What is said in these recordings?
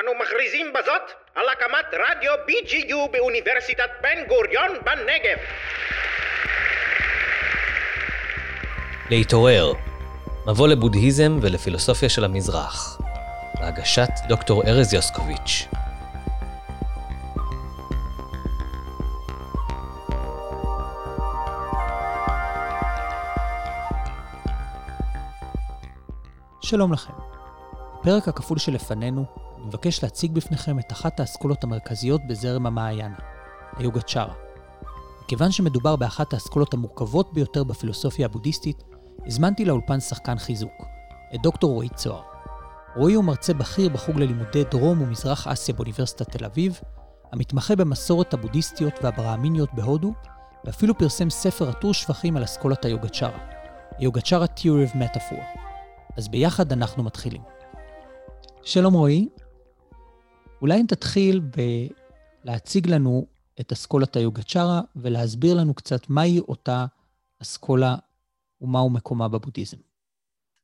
אנו מכריזים בזאת על הקמת רדיו BGU באוניברסיטת בן גוריון בנגב. להתעורר, מבוא לבודהיזם ולפילוסופיה של המזרח, בהגשת דוקטור ארז יוסקוביץ'. שלום לכם. בפרק הכפול שלפנינו, מבקש להציג בפניכם את אחת האסכולות המרכזיות בזרם המעיינה, היוגצ'ארה. מכיוון שמדובר באחת האסכולות המורכבות ביותר בפילוסופיה הבודהיסטית, הזמנתי לאולפן שחקן חיזוק, את דוקטור רועי צוהר. רועי הוא מרצה בכיר בחוג ללימודי דרום ומזרח אסיה באוניברסיטת תל אביב, המתמחה במסורת הבודהיסטיות והברהמיניות בהודו, ואפילו פרסם ספר עטור שבחים על אסכולת היוגצ'ארה, היוגצ'ארה Theory of Metaphor. אז ביחד אנחנו מתחילים. שלום רועי, אולי אם תתחיל בלהציג לנו את אסכולת היוגצ'ארה ולהסביר לנו קצת מהי אותה אסכולה ומהו מקומה בבודהיזם.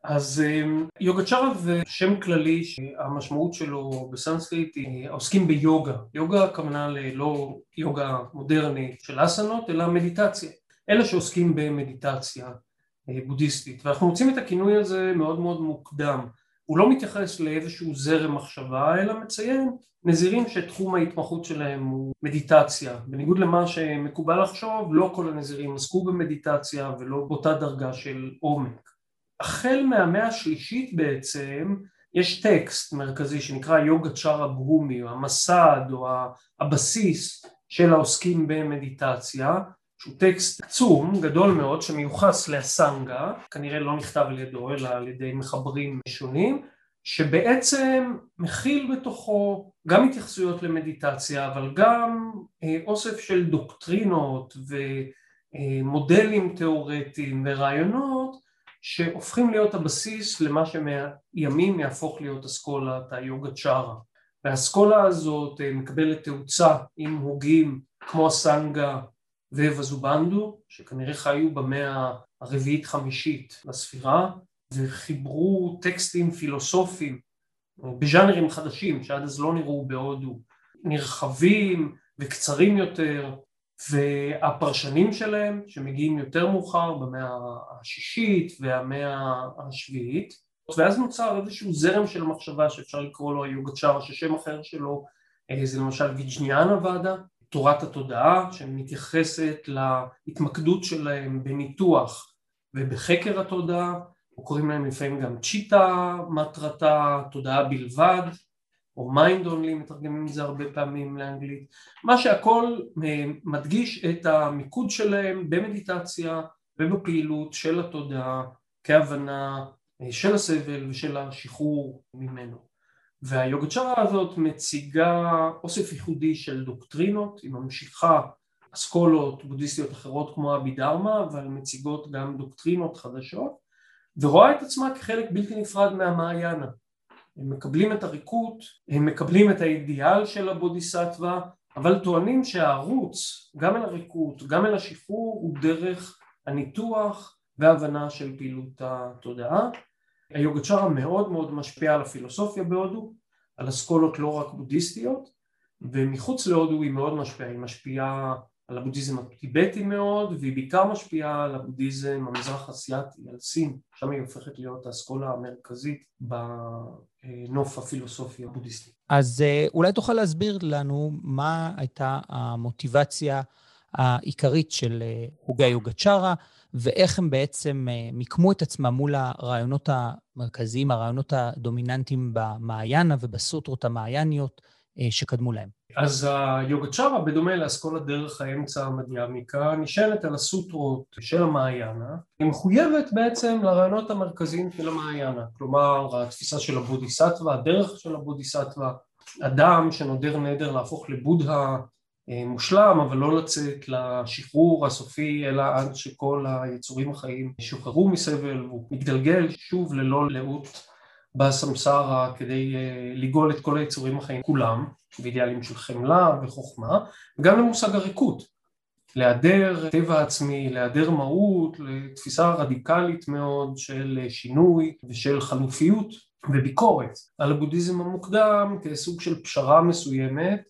אז אמ, יוגצ'ארה זה שם כללי שהמשמעות שלו בסנסקריט היא עוסקים ביוגה. יוגה הכוונה ללא יוגה מודרנית של אסנות אלא מדיטציה. אלה שעוסקים במדיטציה. אה, בודהיסטית ואנחנו מוצאים את הכינוי הזה מאוד מאוד מוקדם הוא לא מתייחס לאיזשהו זרם מחשבה אלא מציין נזירים שתחום ההתמחות שלהם הוא מדיטציה. בניגוד למה שמקובל לחשוב לא כל הנזירים עסקו במדיטציה ולא באותה דרגה של עומק. החל מהמאה השלישית בעצם יש טקסט מרכזי שנקרא יוגה צ'ארה ברומי או המסד או הבסיס של העוסקים במדיטציה שהוא טקסט עצום, גדול מאוד, שמיוחס לאסנגה, כנראה לא נכתב על ידו אלא על ידי מחברים שונים, שבעצם מכיל בתוכו גם התייחסויות למדיטציה, אבל גם אה, אוסף של דוקטרינות ומודלים תיאורטיים ורעיונות שהופכים להיות הבסיס למה שמהימים יהפוך להיות אסכולת היוגה צ'ארה. והאסכולה הזאת אה, מקבלת תאוצה עם הוגים כמו הסנגה וווזובנדו, שכנראה חיו במאה הרביעית חמישית לספירה, וחיברו טקסטים פילוסופיים בז'אנרים חדשים שעד אז לא נראו בהודו, נרחבים וקצרים יותר, והפרשנים שלהם שמגיעים יותר מאוחר במאה השישית והמאה השביעית. ואז נוצר איזשהו זרם של מחשבה שאפשר לקרוא לו היוגצ'ארה ששם אחר שלו אה, זה למשל ויג'ניאנה ואדה תורת התודעה שמתייחסת להתמקדות שלהם בניתוח ובחקר התודעה, או קוראים להם לפעמים גם צ'יטה מטרה, תודעה בלבד, או mind only, מתרגמים את זה הרבה פעמים לאנגלית, מה שהכל מדגיש את המיקוד שלהם במדיטציה ובפעילות של התודעה כהבנה של הסבל ושל השחרור ממנו. והיוגצ'רה הזאת מציגה אוסף ייחודי של דוקטרינות, היא ממשיכה אסכולות בודהיסטיות אחרות כמו אבידרמה, אבל מציגות גם דוקטרינות חדשות, ורואה את עצמה כחלק בלתי נפרד מהמעיינה. הם מקבלים את הריקות, הם מקבלים את האידיאל של הבודיסטווה, אבל טוענים שהערוץ, גם אל הריקות, גם אל השחרור, הוא דרך הניתוח וההבנה של פעילות התודעה. היוגצ'רה מאוד מאוד משפיע על הפילוסופיה בהודו, על אסכולות לא רק בודהיסטיות, ומחוץ להודו היא מאוד משפיעה, היא משפיעה על הבודהיזם הטיבטי מאוד, והיא בעיקר משפיעה על הבודהיזם המזרח אסיאטי, על סין, שם היא הופכת להיות האסכולה המרכזית בנוף הפילוסופי הבודהיסטי. אז אה, אולי תוכל להסביר לנו מה הייתה המוטיבציה העיקרית של אה, הוגי יוגצ'ארה, ואיך הם בעצם אה, מיקמו את עצמם מול הרעיונות המרכזיים, הרעיונות הדומיננטיים במעיינה ובסוטרות המעייניות אה, שקדמו להם. אז היוגצ'ארה, בדומה לאסכולת דרך האמצע המדיאמיקה, נשענת על הסוטרות של המעיינה, היא מחויבת בעצם לרעיונות המרכזיים של המעיינה, כלומר התפיסה של הבודיסטווה, הדרך של הבודיסטווה, אדם שנודר נדר להפוך לבודהה מושלם, אבל לא לצאת לשחרור הסופי, אלא עד שכל היצורים החיים שוחררו מסבל, הוא מתגלגל שוב ללא לאות בסמסרה כדי אה, לגאול את כל היצורים החיים כולם, באידיאלים של חמלה וחוכמה, וגם למושג הריקות, להיעדר טבע עצמי, להיעדר מהות, לתפיסה רדיקלית מאוד של שינוי ושל חלופיות וביקורת. על הבודהיזם המוקדם כסוג של פשרה מסוימת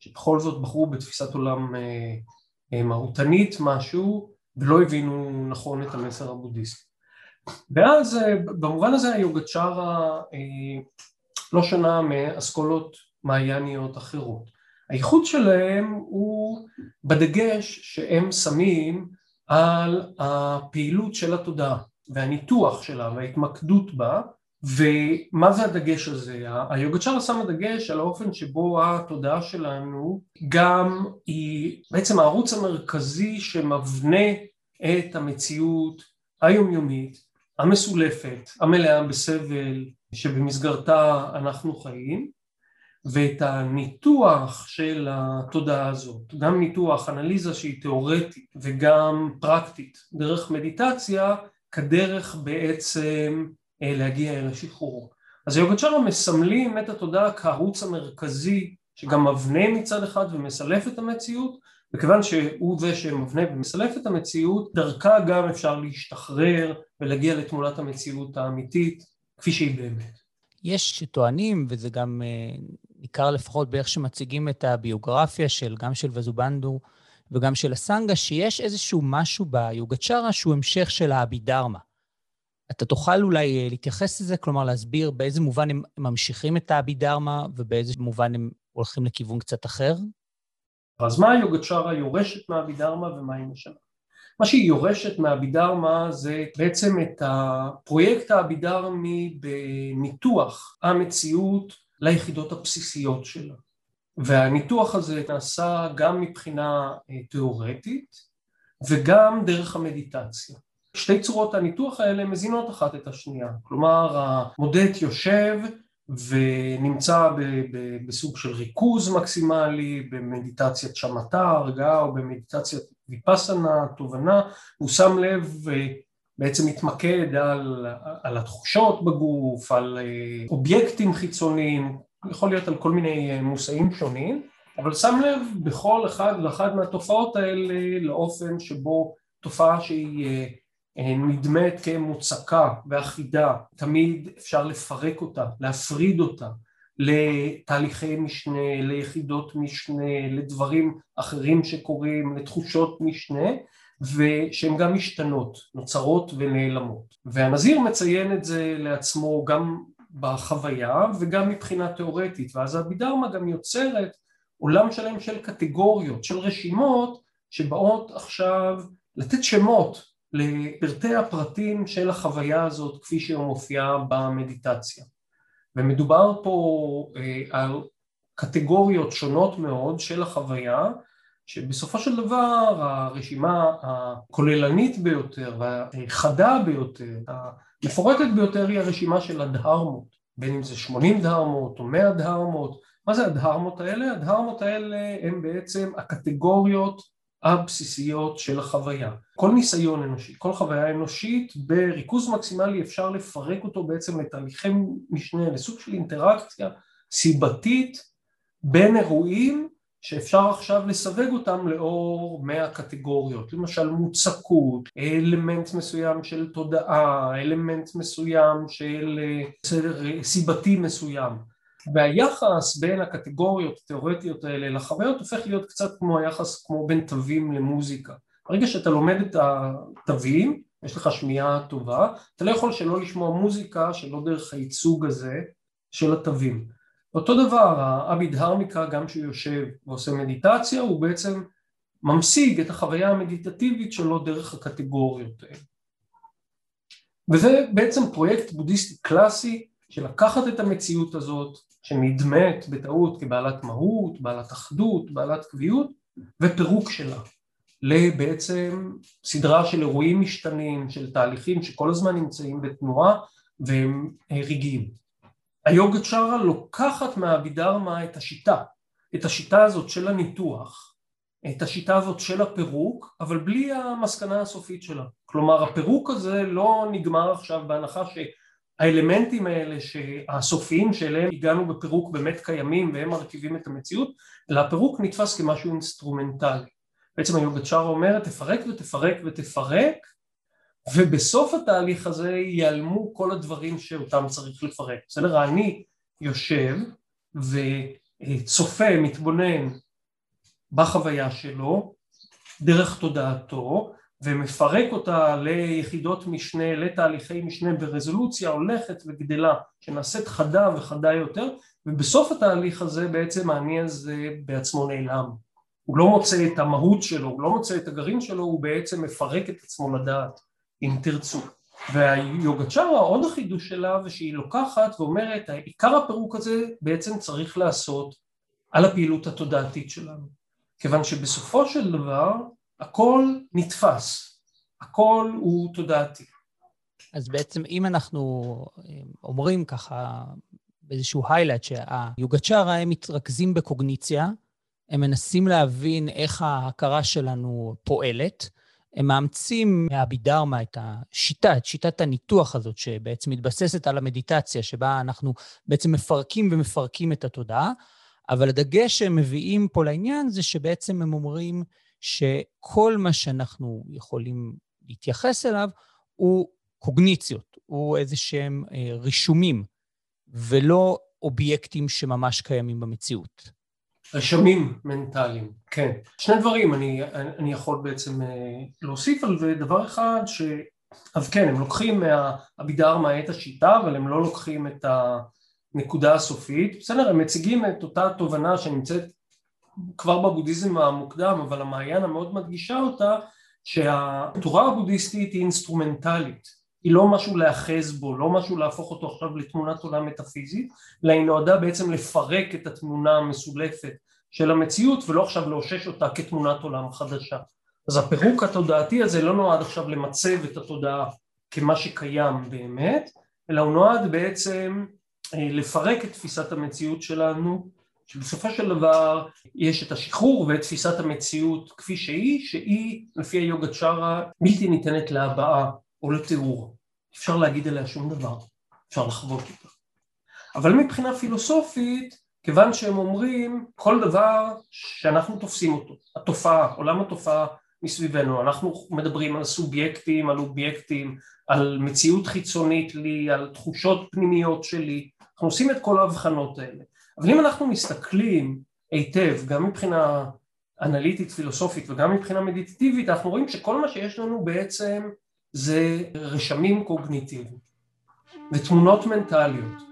שבכל זאת בחרו בתפיסת עולם מהותנית משהו ולא הבינו נכון את המסר הבודהיסטי. ואז במובן הזה היוגצ'ארה לא שונה מאסכולות מעייניות אחרות. הייחוד שלהם הוא בדגש שהם שמים על הפעילות של התודעה והניתוח שלה וההתמקדות בה ומה זה הדגש הזה? היוגצ'רה שם הדגש על האופן שבו התודעה שלנו גם היא בעצם הערוץ המרכזי שמבנה את המציאות היומיומית המסולפת, המלאה בסבל שבמסגרתה אנחנו חיים ואת הניתוח של התודעה הזאת, גם ניתוח, אנליזה שהיא תיאורטית וגם פרקטית דרך מדיטציה כדרך בעצם להגיע אל השחרור. אז היוגצ'רה מסמלים את התודעה כערוץ המרכזי שגם מבנה מצד אחד ומסלף את המציאות וכיוון שהוא זה שמבנה ומסלף את המציאות דרכה גם אפשר להשתחרר ולהגיע לתמונת המציאות האמיתית כפי שהיא באמת. יש שטוענים, וזה גם אה, ניכר לפחות באיך שמציגים את הביוגרפיה של, גם של וזובנדו וגם של הסנגה, שיש איזשהו משהו ביוגצ'רה שהוא המשך של האבידרמה. אתה תוכל אולי אה, להתייחס לזה, כלומר להסביר באיזה מובן הם ממשיכים את האבידרמה ובאיזה מובן הם הולכים לכיוון קצת אחר? אז מה היוגצ'רה יורשת מהאבידרמה ומה היא משנה? מה שהיא יורשת מהאבידרמה זה בעצם את הפרויקט האבידרמי בניתוח המציאות ליחידות הבסיסיות שלה. והניתוח הזה נעשה גם מבחינה אה, תיאורטית וגם דרך המדיטציה. שתי צורות הניתוח האלה מזינות אחת את השנייה, כלומר המודד יושב ונמצא בסוג של ריכוז מקסימלי, במדיטציית שמטה, הרגעה או במדיטציית ויפסנה, תובנה, הוא שם לב ובעצם מתמקד על, על התחושות בגוף, על אה, אובייקטים חיצוניים, יכול להיות על כל מיני אה, מושאים שונים, אבל שם לב בכל אחד ואחת מהתופעות האלה לאופן שבו תופעה שהיא אה, נדמת כמוצקה ואחידה, תמיד אפשר לפרק אותה, להפריד אותה לתהליכי משנה, ליחידות משנה, לדברים אחרים שקורים, לתחושות משנה ושהן גם משתנות, נוצרות ונעלמות. והנזיר מציין את זה לעצמו גם בחוויה וגם מבחינה תיאורטית ואז הבידרמה גם יוצרת עולם שלם של קטגוריות, של רשימות שבאות עכשיו לתת שמות לפרטי הפרטים של החוויה הזאת כפי שהיא מופיעה במדיטציה. ומדובר פה אה, על קטגוריות שונות מאוד של החוויה שבסופו של דבר הרשימה הכוללנית ביותר והחדה ביותר, המפורטת ביותר היא הרשימה של הדהרמות, בין אם זה 80 דהרמות או 100 דהרמות, מה זה הדהרמות האלה? הדהרמות האלה הם בעצם הקטגוריות הבסיסיות של החוויה. כל ניסיון אנושי, כל חוויה אנושית בריכוז מקסימלי אפשר לפרק אותו בעצם לתהליכי משנה, לסוג של אינטראקציה סיבתית בין אירועים שאפשר עכשיו לסווג אותם לאור מאה קטגוריות, למשל מוצקות, אלמנט מסוים של תודעה, אלמנט מסוים של סדר סיבתי מסוים והיחס בין הקטגוריות התיאורטיות האלה לחוויות הופך להיות קצת כמו היחס כמו בין תווים למוזיקה. ברגע שאתה לומד את התווים, יש לך שמיעה טובה, אתה לא יכול שלא לשמוע מוזיקה שלא דרך הייצוג הזה של התווים. אותו דבר, האביד הרמיקה, גם כשהוא יושב ועושה מדיטציה, הוא בעצם ממשיג את החוויה המדיטטיבית שלו דרך הקטגוריות האלה. וזה בעצם פרויקט בודהיסטי קלאסי של לקחת את המציאות הזאת שנדמת בטעות כבעלת מהות, בעלת אחדות, בעלת קביעות ופירוק שלה לבעצם סדרה של אירועים משתנים, של תהליכים שכל הזמן נמצאים בתנועה והם רגעיים. היוגה צ'רה לוקחת מהבידרמה את השיטה, את השיטה הזאת של הניתוח, את השיטה הזאת של הפירוק, אבל בלי המסקנה הסופית שלה. כלומר הפירוק הזה לא נגמר עכשיו בהנחה ש... האלמנטים האלה הסופיים שאליהם הגענו בפירוק באמת קיימים והם מרכיבים את המציאות, אלא הפירוק נתפס כמשהו אינסטרומנטלי. בעצם היוגצ'ארה אומרת תפרק ותפרק ותפרק ובסוף התהליך הזה ייעלמו כל הדברים שאותם צריך לפרק. בסדר? אני יושב וצופה, מתבונן בחוויה שלו, דרך תודעתו, ומפרק אותה ליחידות משנה, לתהליכי משנה ברזולוציה הולכת וגדלה, שנעשית חדה וחדה יותר, ובסוף התהליך הזה בעצם האני הזה בעצמו נעלם. הוא לא מוצא את המהות שלו, הוא לא מוצא את הגרעין שלו, הוא בעצם מפרק את עצמו לדעת, אם תרצו. והיוגצ'רה, עוד החידוש שלה, ושהיא לוקחת ואומרת, עיקר הפירוק הזה בעצם צריך לעשות על הפעילות התודעתית שלנו. כיוון שבסופו של דבר הכל נתפס, הכל הוא תודעתי. אז בעצם אם אנחנו אה, אומרים ככה באיזשהו היילייט שהיוגצ'רה הם מתרכזים בקוגניציה, הם מנסים להבין איך ההכרה שלנו פועלת, הם מאמצים מהבידרמה את השיטה, את שיטת הניתוח הזאת, שבעצם מתבססת על המדיטציה, שבה אנחנו בעצם מפרקים ומפרקים את התודעה, אבל הדגש שהם מביאים פה לעניין זה שבעצם הם אומרים שכל מה שאנחנו יכולים להתייחס אליו הוא קוגניציות, הוא איזה שהם אה, רישומים, ולא אובייקטים שממש קיימים במציאות. רשמים מנטליים, כן. שני דברים אני, אני יכול בעצם אה, להוסיף על זה, דבר אחד ש... אז כן, הם לוקחים מהאבידר את השיטה, אבל הם לא לוקחים את הנקודה הסופית. בסדר, הם מציגים את אותה תובנה שנמצאת כבר בבודהיזם המוקדם, אבל המעיין המאוד מדגישה אותה, שהתורה הבודהיסטית היא אינסטרומנטלית. היא לא משהו להאחז בו, לא משהו להפוך אותו עכשיו לתמונת עולם מטאפיזית, אלא היא נועדה בעצם לפרק את התמונה המסולפת של המציאות ולא עכשיו לאושש אותה כתמונת עולם חדשה. אז הפירוק התודעתי הזה לא נועד עכשיו למצב את התודעה כמה שקיים באמת, אלא הוא נועד בעצם אה, לפרק את תפיסת המציאות שלנו, שבסופו של דבר יש את השחרור ואת תפיסת המציאות כפי שהיא, שהיא לפי היוגה צ'ארה בלתי ניתנת להבעה או לתיאור. אפשר להגיד עליה שום דבר, אפשר לחוות אותה. אבל מבחינה פילוסופית, כיוון שהם אומרים כל דבר שאנחנו תופסים אותו, התופעה, עולם התופעה מסביבנו, אנחנו מדברים על סובייקטים, על אובייקטים, על מציאות חיצונית לי, על תחושות פנימיות שלי, אנחנו עושים את כל ההבחנות האלה. אבל אם אנחנו מסתכלים היטב, גם מבחינה אנליטית פילוסופית וגם מבחינה מדיטטיבית, אנחנו רואים שכל מה שיש לנו בעצם זה רשמים קוגניטיביים ותמונות מנטליות.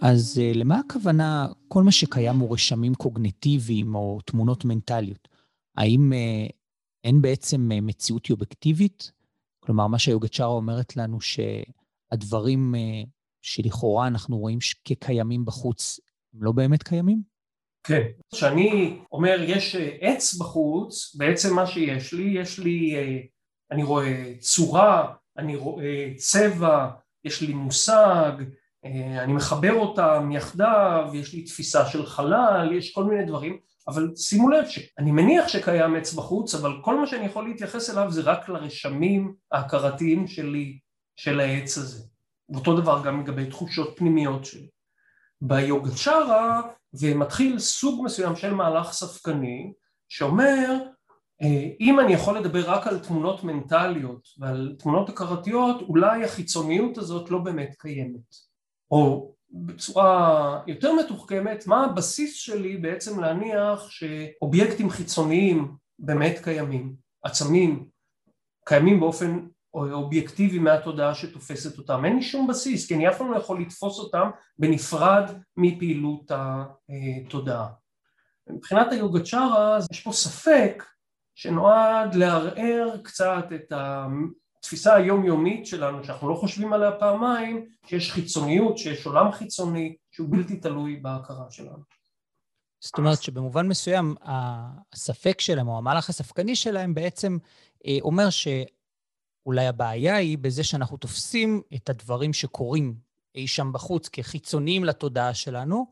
אז אה, למה הכוונה, כל מה שקיים הוא רשמים קוגניטיביים או תמונות מנטליות? האם אה, אין בעצם אה, מציאות אובייקטיבית? כלומר, מה שיוגצ'רה אומרת לנו שהדברים שלכאורה אנחנו רואים כקיימים בחוץ, הם לא באמת קיימים? כן. כשאני אומר יש אה, עץ בחוץ, בעצם מה שיש לי, יש לי, אה, אני רואה צורה, אני רואה צבע, יש לי מושג, אה, אני מחבר אותם יחדיו, יש לי תפיסה של חלל, יש כל מיני דברים, אבל שימו לב שאני מניח שקיים עץ בחוץ, אבל כל מה שאני יכול להתייחס אליו זה רק לרשמים ההכרתיים שלי, של העץ הזה. ואותו דבר גם לגבי תחושות פנימיות שלי. ביוגצ'רה ומתחיל סוג מסוים של מהלך ספקני שאומר אה, אם אני יכול לדבר רק על תמונות מנטליות ועל תמונות הכרתיות אולי החיצוניות הזאת לא באמת קיימת או בצורה יותר מתוחכמת מה הבסיס שלי בעצם להניח שאובייקטים חיצוניים באמת קיימים עצמים קיימים באופן אובייקטיבי מהתודעה שתופסת אותם, אין לי שום בסיס, כי אני אף פעם לא יכול לתפוס אותם בנפרד מפעילות התודעה. מבחינת היוגה צ'ארה יש פה ספק שנועד לערער קצת את התפיסה היומיומית שלנו, שאנחנו לא חושבים עליה פעמיים, שיש חיצוניות, שיש עולם חיצוני, שהוא בלתי תלוי בהכרה שלנו. זאת אומרת שבמובן מסוים הספק שלהם, או המהלך הספקני שלהם בעצם אה, אומר ש... אולי הבעיה היא בזה שאנחנו תופסים את הדברים שקורים אי שם בחוץ כחיצוניים לתודעה שלנו.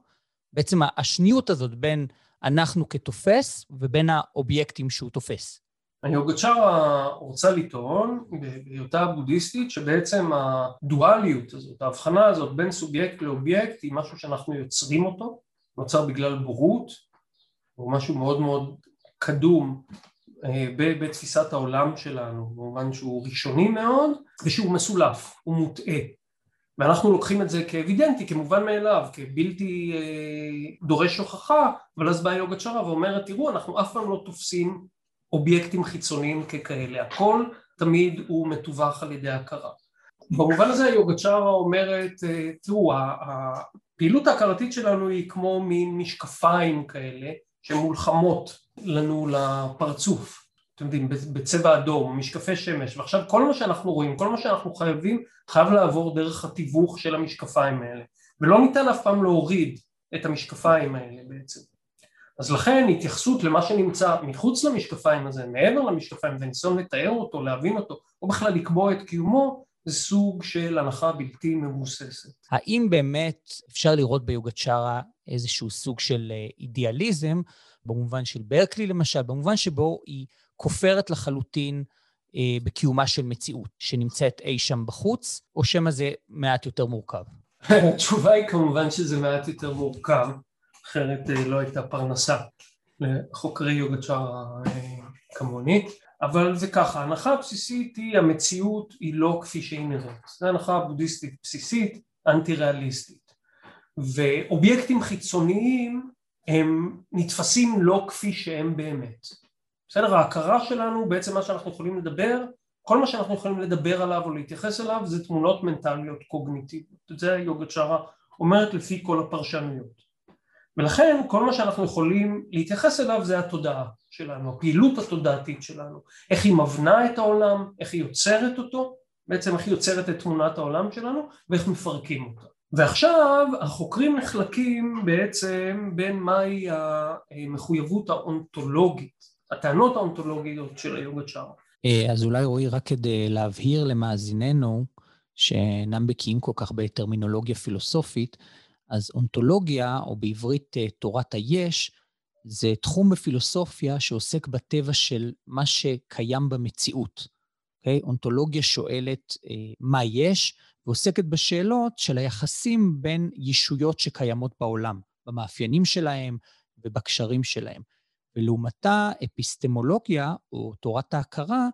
בעצם השניות הזאת בין אנחנו כתופס ובין האובייקטים שהוא תופס. היוגצ'רה רוצה לטעון, בהיותה בודהיסטית, שבעצם הדואליות הזאת, ההבחנה הזאת בין סובייקט לאובייקט היא משהו שאנחנו יוצרים אותו, נוצר בגלל בורות, הוא משהו מאוד מאוד קדום אה, בתפיסת העולם שלנו, במובן שהוא ראשוני מאוד ושהוא מסולף, הוא מוטעה. ואנחנו לוקחים את זה כאבידנטי, כמובן מאליו, כבלתי אה, דורש הוכחה, אבל אז באה יוגה צ'רה ואומרת, תראו, אנחנו אף פעם לא תופסים אובייקטים חיצוניים ככאלה, הכל תמיד הוא מתווך על ידי הכרה. במובן הזה היוגה צ'רה אומרת, אה, תראו, הפעילות ההכרתית שלנו היא כמו מין משקפיים כאלה, שמולחמות לנו לפרצוף. אתם יודעים, בצבע אדום, משקפי שמש, ועכשיו כל מה שאנחנו רואים, כל מה שאנחנו חייבים, חייב לעבור דרך התיווך של המשקפיים האלה, ולא ניתן אף פעם להוריד את המשקפיים האלה בעצם. אז לכן התייחסות למה שנמצא מחוץ למשקפיים הזה, מעבר למשקפיים, וניסיון לתאר אותו, להבין אותו, או בכלל לקבוע את קיומו, זה סוג של הנחה בלתי מבוססת. האם באמת אפשר לראות ביוגצ'ארה איזשהו סוג של אה, אידיאליזם, במובן של ברקלי למשל, במובן שבו היא כופרת לחלוטין אה, בקיומה של מציאות שנמצאת אי שם בחוץ, או שמא זה מעט יותר מורכב? התשובה היא כמובן שזה מעט יותר מורכב, אחרת אה, לא הייתה פרנסה לחוקרי יוגצ'ארה אה, כמוני, אבל זה ככה, ההנחה הבסיסית היא המציאות היא לא כפי שהיא נראית, זו הנחה בודהיסטית בסיסית, אנטי ריאליסטית, ואובייקטים חיצוניים הם נתפסים לא כפי שהם באמת. בסדר? ההכרה שלנו, בעצם מה שאנחנו יכולים לדבר, כל מה שאנחנו יכולים לדבר עליו או להתייחס אליו זה תמונות מנטליות קוגניטיביות. את זה יוגה צ'רה אומרת לפי כל הפרשנויות. ולכן כל מה שאנחנו יכולים להתייחס אליו זה התודעה שלנו, הפעילות התודעתית שלנו, איך היא מבנה את העולם, איך היא יוצרת אותו, בעצם איך היא יוצרת את תמונת העולם שלנו ואיך מפרקים אותה. ועכשיו החוקרים נחלקים בעצם בין מהי המחויבות האונתולוגית, הטענות האונתולוגיות של היוגה צ'ארה. אה, אז אולי רועי, רק כדי להבהיר למאזיננו, שאינם בקיאים כל כך בטרמינולוגיה פילוסופית, אז אונתולוגיה, או בעברית אה, תורת היש, זה תחום בפילוסופיה שעוסק בטבע של מה שקיים במציאות. Okay? אוקיי? אונתולוגיה שואלת אה, מה יש, ועוסקת בשאלות של היחסים בין ישויות שקיימות בעולם, במאפיינים שלהם ובקשרים שלהם. ולעומתה, אפיסטמולוגיה, או תורת ההכרה,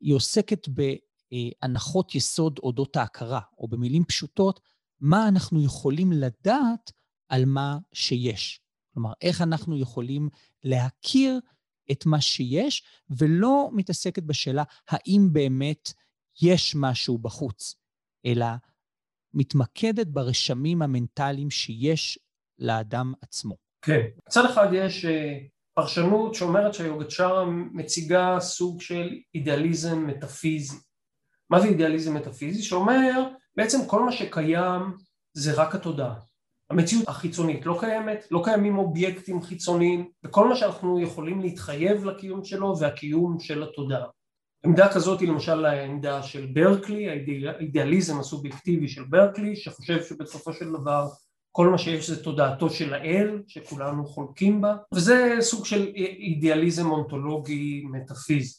היא עוסקת בהנחות יסוד אודות ההכרה, או במילים פשוטות, מה אנחנו יכולים לדעת על מה שיש. כלומר, איך אנחנו יכולים להכיר את מה שיש, ולא מתעסקת בשאלה האם באמת יש משהו בחוץ, אלא מתמקדת ברשמים המנטליים שיש לאדם עצמו. כן. מצד אחד יש אה, פרשנות שאומרת שהיוגצ'רה מציגה סוג של אידיאליזם מטאפיזי. מה זה אידיאליזם מטאפיזי? שאומר בעצם כל מה שקיים זה רק התודעה. המציאות החיצונית לא קיימת, לא קיימים אובייקטים חיצוניים, וכל מה שאנחנו יכולים להתחייב לקיום שלו זה הקיום של התודעה. עמדה כזאת היא למשל העמדה של ברקלי, האידיאליזם הסובייקטיבי של ברקלי, שחושב שבסופו של דבר כל מה שיש זה תודעתו של האל, שכולנו חולקים בה, וזה סוג של אידיאליזם אונתולוגי מטאפיזי.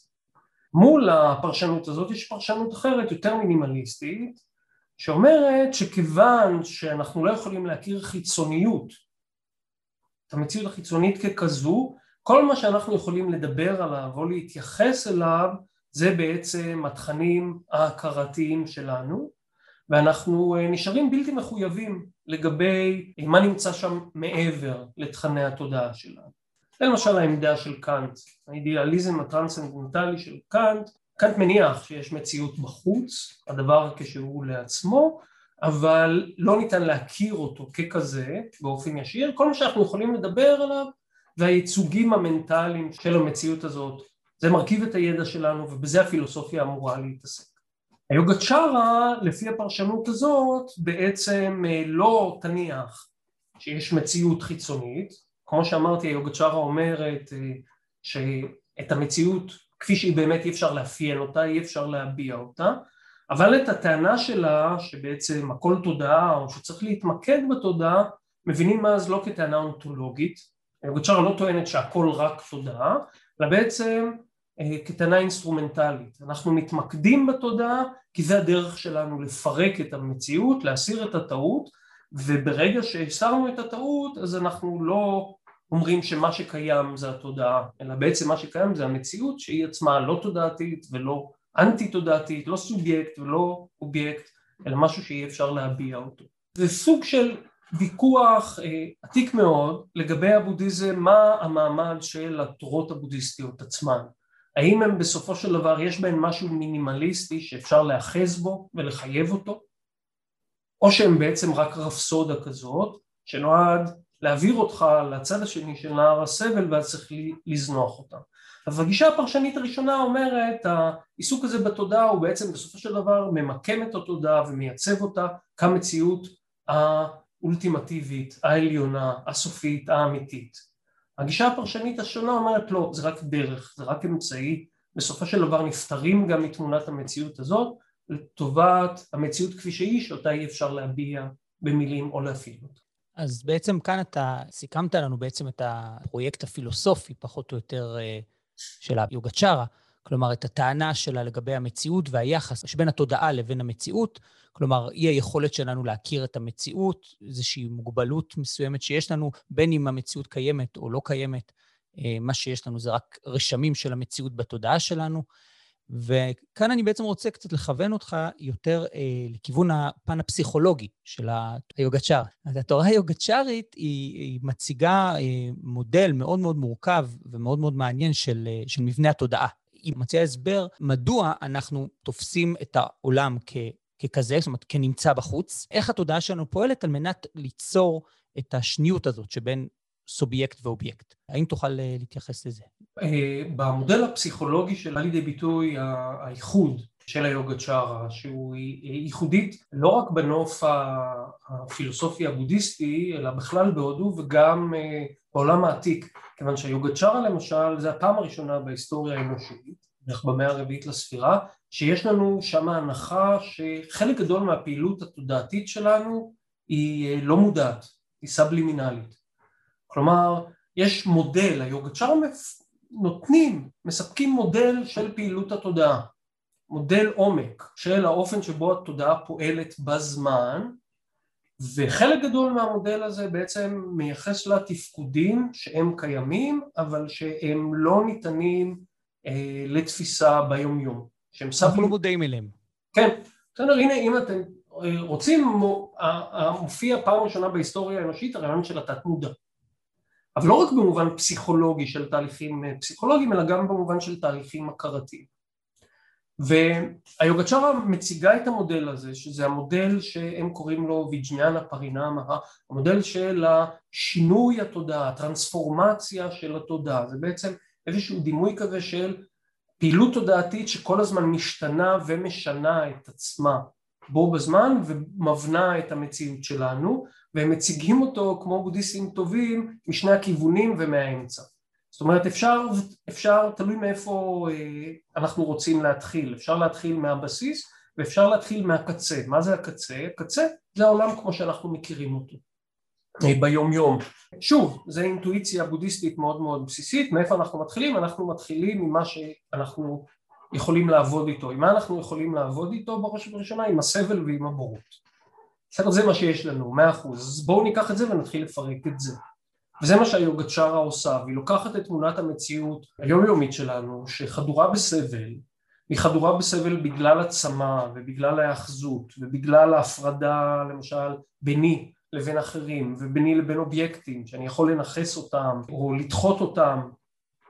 מול הפרשנות הזאת יש פרשנות אחרת, יותר מינימליסטית, שאומרת שכיוון שאנחנו לא יכולים להכיר חיצוניות, את המציאות החיצונית ככזו, כל מה שאנחנו יכולים לדבר עליו או להתייחס אליו זה בעצם התכנים ההכרתיים שלנו, ואנחנו אה, נשארים בלתי מחויבים לגבי מה נמצא שם מעבר לתכני התודעה שלנו. זה למשל העמדה של קאנט, האידיאליזם הטרנסצנדנטלי של קאנט, קאנט מניח שיש מציאות בחוץ, הדבר כשהוא לעצמו, אבל לא ניתן להכיר אותו ככזה באופן ישיר, כל מה שאנחנו יכולים לדבר עליו והייצוגים המנטליים של המציאות הזאת, זה מרכיב את הידע שלנו ובזה הפילוסופיה אמורה להתעסק. היוגה צ'ארה לפי הפרשנות הזאת בעצם אה, לא תניח שיש מציאות חיצונית, כמו שאמרתי היוגה צ'ארה אומרת אה, שאת המציאות כפי שהיא באמת אי אפשר לאפיין אותה, אי אפשר להביע אותה, אבל את הטענה שלה שבעצם הכל תודעה או שצריך להתמקד בתודעה מבינים אז לא כטענה אונתולוגית, צ'ארה לא טוענת שהכל רק תודעה, אלא בעצם אה, כטענה אינסטרומנטלית. אנחנו מתמקדים בתודעה כי זה הדרך שלנו לפרק את המציאות, להסיר את הטעות, וברגע שהסרנו את הטעות אז אנחנו לא אומרים שמה שקיים זה התודעה, אלא בעצם מה שקיים זה המציאות שהיא עצמה לא תודעתית ולא אנטי תודעתית, לא סובייקט ולא אובייקט, אלא משהו שאי אפשר להביע אותו. זה סוג של ויכוח אה, עתיק מאוד לגבי הבודהיזם, מה המעמד של התורות הבודהיסטיות עצמן. האם הם בסופו של דבר יש בהן משהו מינימליסטי שאפשר להאחז בו ולחייב אותו, או שהם בעצם רק רפסודה כזאת שנועד להעביר אותך לצד השני של נהר הסבל ואז צריך לזנוח אותה. אז הגישה הפרשנית הראשונה אומרת העיסוק הזה בתודעה הוא בעצם בסופו של דבר ממקם את התודעה ומייצב אותה כמציאות האולטימטיבית, העליונה, הסופית, האמיתית. הגישה הפרשנית השונה אומרת לא, זה רק דרך, זה רק אמצעי, בסופו של דבר נפטרים גם מתמונת המציאות הזאת לטובת המציאות כפי שהיא, שאותה אי אפשר להביע במילים או להפעיל אותה. אז בעצם כאן אתה סיכמת לנו בעצם את הפרויקט הפילוסופי, פחות או יותר, אה, של היוגצ'ארה, כלומר, את הטענה שלה לגבי המציאות והיחס שבין התודעה לבין המציאות, כלומר, אי היכולת שלנו להכיר את המציאות, איזושהי מוגבלות מסוימת שיש לנו, בין אם המציאות קיימת או לא קיימת, אה, מה שיש לנו זה רק רשמים של המציאות בתודעה שלנו. וכאן אני בעצם רוצה קצת לכוון אותך יותר אה, לכיוון הפן הפסיכולוגי של היוגצ'אר. אז התורה היוגצ'ארית היא, היא מציגה אה, מודל מאוד מאוד מורכב ומאוד מאוד מעניין של, אה, של מבנה התודעה. היא מציעה הסבר מדוע אנחנו תופסים את העולם כ, ככזה, זאת אומרת, כנמצא בחוץ, איך התודעה שלנו פועלת על מנת ליצור את השניות הזאת שבין סובייקט ואובייקט. האם תוכל אה, להתייחס לזה? אה, במודל הפסיכולוגי של לידי ביטוי האיחוד של היוגה צ'ארה, שהוא ייחודית לא רק בנוף הפילוסופי הבודהיסטי, אלא בכלל בהודו וגם אה, בעולם העתיק, כיוון שהיוגה צ'ארה למשל, זה הפעם הראשונה בהיסטוריה האנושית, בערך במאה הרביעית לספירה, שיש לנו שם הנחה שחלק גדול מהפעילות התודעתית שלנו היא לא מודעת, היא סבלימינלית. כלומר, יש מודל, היוגצ'אר נותנים, מספקים מודל של פעילות התודעה, מודל עומק של האופן שבו התודעה פועלת בזמן, וחלק גדול מהמודל הזה בעצם מייחס לה תפקודים שהם קיימים, אבל שהם לא ניתנים אה, לתפיסה ביומיום. שהם סבלים... אנחנו לא מודעים אליהם. כן, בסדר, הנה אם אתם אה, רוצים, מופיע פעם ראשונה בהיסטוריה האנושית הרעיון של התת מודע. אבל לא רק במובן פסיכולוגי של תהליכים אה, פסיכולוגיים, אלא גם במובן של תהליכים הכרתיים. והיוגצ'רה מציגה את המודל הזה, שזה המודל שהם קוראים לו ויג'ניאנה פרינמה, המודל של השינוי התודעה, הטרנספורמציה של התודעה, זה בעצם איזשהו דימוי כזה של פעילות תודעתית שכל הזמן משתנה ומשנה את עצמה בו בזמן ומבנה את המציאות שלנו והם מציגים אותו כמו בודהיסטים טובים משני הכיוונים ומהאמצע. זאת אומרת אפשר, אפשר תלוי מאיפה אה, אנחנו רוצים להתחיל, אפשר להתחיל מהבסיס ואפשר להתחיל מהקצה. מה זה הקצה? הקצה זה העולם כמו שאנחנו מכירים אותו אה, ביום יום. שוב, זו אינטואיציה בודהיסטית מאוד מאוד בסיסית, מאיפה אנחנו מתחילים? אנחנו מתחילים ממה שאנחנו יכולים לעבוד איתו. עם מה אנחנו יכולים לעבוד איתו בראש ובראשונה? עם הסבל ועם הבורות. בסדר, זה מה שיש לנו, מאה אחוז. אז בואו ניקח את זה ונתחיל לפרק את זה. וזה מה שהיוגצ'רה עושה, והיא לוקחת את תמונת המציאות היומיומית שלנו, שחדורה בסבל, היא חדורה בסבל בגלל הצמא ובגלל ההאחזות ובגלל ההפרדה למשל ביני לבין אחרים וביני לבין אובייקטים שאני יכול לנכס אותם או לדחות אותם,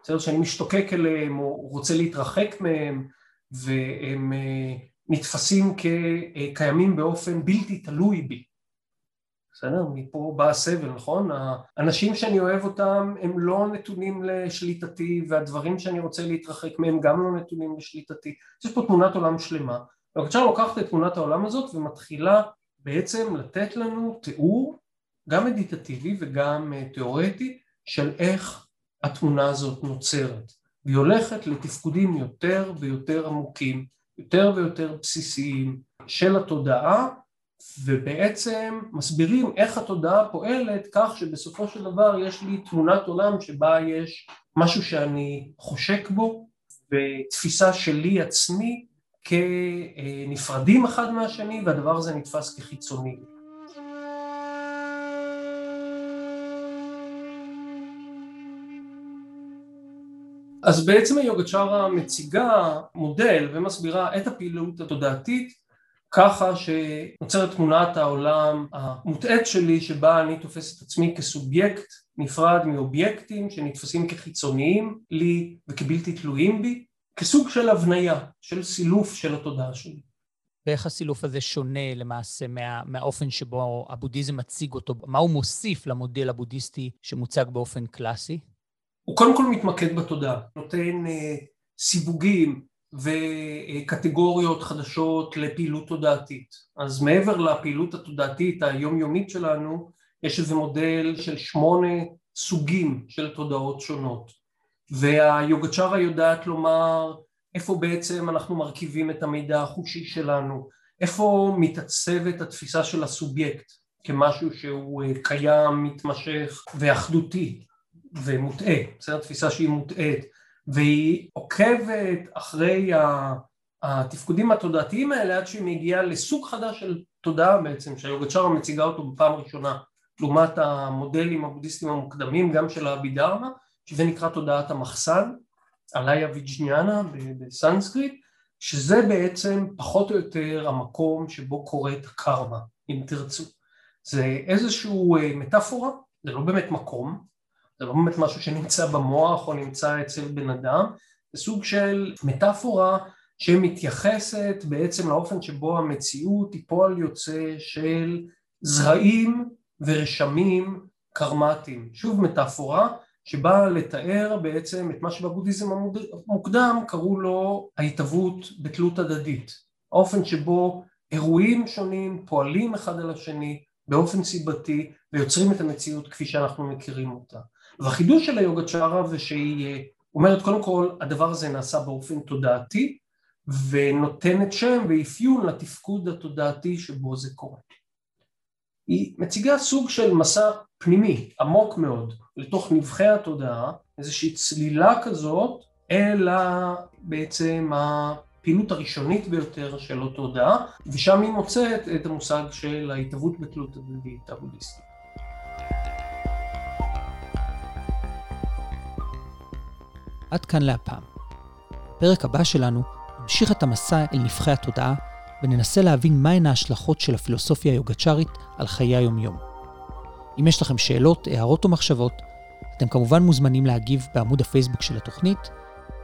בסדר שאני משתוקק אליהם או רוצה להתרחק מהם והם אה, נתפסים כקיימים באופן בלתי תלוי בי. בסדר? מפה בא הסבל, נכון? האנשים שאני אוהב אותם הם לא נתונים לשליטתי והדברים שאני רוצה להתרחק מהם גם לא נתונים לשליטתי. יש פה תמונת עולם שלמה. בבקשה לוקחת את תמונת העולם הזאת ומתחילה בעצם לתת לנו תיאור גם מדיטטיבי וגם אה, תיאורטי של איך התמונה הזאת נוצרת. והיא הולכת לתפקודים יותר ויותר עמוקים יותר ויותר בסיסיים של התודעה ובעצם מסבירים איך התודעה פועלת כך שבסופו של דבר יש לי תמונת עולם שבה יש משהו שאני חושק בו ותפיסה שלי עצמי כנפרדים אחד מהשני והדבר הזה נתפס כחיצוני אז בעצם היוגצ'רה מציגה מודל ומסבירה את הפעילות התודעתית ככה שנוצרת תמונת העולם המוטעית שלי שבה אני תופס את עצמי כסובייקט נפרד מאובייקטים שנתפסים כחיצוניים לי וכבלתי תלויים בי כסוג של הבניה, של סילוף של התודעה שלי. ואיך הסילוף הזה שונה למעשה מה, מהאופן שבו הבודהיזם מציג אותו? מה הוא מוסיף למודל הבודהיסטי שמוצג באופן קלאסי? הוא קודם כל מתמקד בתודעה, נותן אה, סיווגים וקטגוריות חדשות לפעילות תודעתית. אז מעבר לפעילות התודעתית היומיומית שלנו, יש איזה מודל של שמונה סוגים של תודעות שונות. והיוגצ'רה יודעת לומר איפה בעצם אנחנו מרכיבים את המידע החושי שלנו, איפה מתעצבת התפיסה של הסובייקט כמשהו שהוא אה, קיים, מתמשך ואחדותי ומוטעה, בסדר? תפיסה שהיא מוטעית והיא עוקבת אחרי התפקודים התודעתיים האלה עד שהיא מגיעה לסוג חדש של תודעה בעצם שהיוגצ'רה מציגה אותו בפעם ראשונה לעומת המודלים הבודהיסטיים המוקדמים גם של האבידרמה שזה נקרא תודעת המחסן עליה ויג'ניאנה בסנסקריט שזה בעצם פחות או יותר המקום שבו קורית הקרמה אם תרצו זה איזשהו אה, מטאפורה זה לא באמת מקום זה לא באמת משהו שנמצא במוח או נמצא אצל בן אדם זה סוג של מטאפורה שמתייחסת בעצם לאופן שבו המציאות היא פועל יוצא של זרעים ורשמים קרמטיים. שוב מטאפורה שבאה לתאר בעצם את מה שבבודהיזם המוקדם קראו לו ההתהוות בתלות הדדית. האופן שבו אירועים שונים פועלים אחד על השני באופן סיבתי ויוצרים את המציאות כפי שאנחנו מכירים אותה והחידוש של היוגה צ'ארה זה שהיא אומרת קודם כל הדבר הזה נעשה באופן תודעתי ונותנת שם ואפיון לתפקוד התודעתי שבו זה קורה היא מציגה סוג של מסע פנימי עמוק מאוד לתוך נבחי התודעה, איזושהי צלילה כזאת אל בעצם הפעילות הראשונית ביותר של התודעה, ושם היא מוצאת את המושג של ההתהוות בתלות הדדית הבודהיסטית. עד כאן להפעם. בפרק הבא שלנו נמשיך את המסע אל נבחי התודעה וננסה להבין מהן ההשלכות של הפילוסופיה היוגצ'רית על חיי היומיום. אם יש לכם שאלות, הערות או מחשבות, אתם כמובן מוזמנים להגיב בעמוד הפייסבוק של התוכנית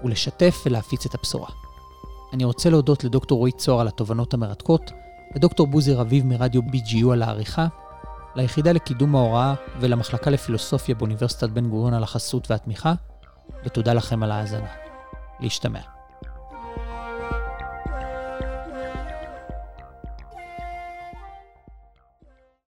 ולשתף ולהפיץ את הבשורה. אני רוצה להודות לדוקטור רועי צוהר על התובנות המרתקות, לדוקטור בוזי רביב מרדיו BGU על העריכה, ליחידה לקידום ההוראה ולמחלקה לפילוסופיה באוניברסיטת בן גוריון על החסות והתמיכה, ותודה לכם על ההאזנה. להשתמע.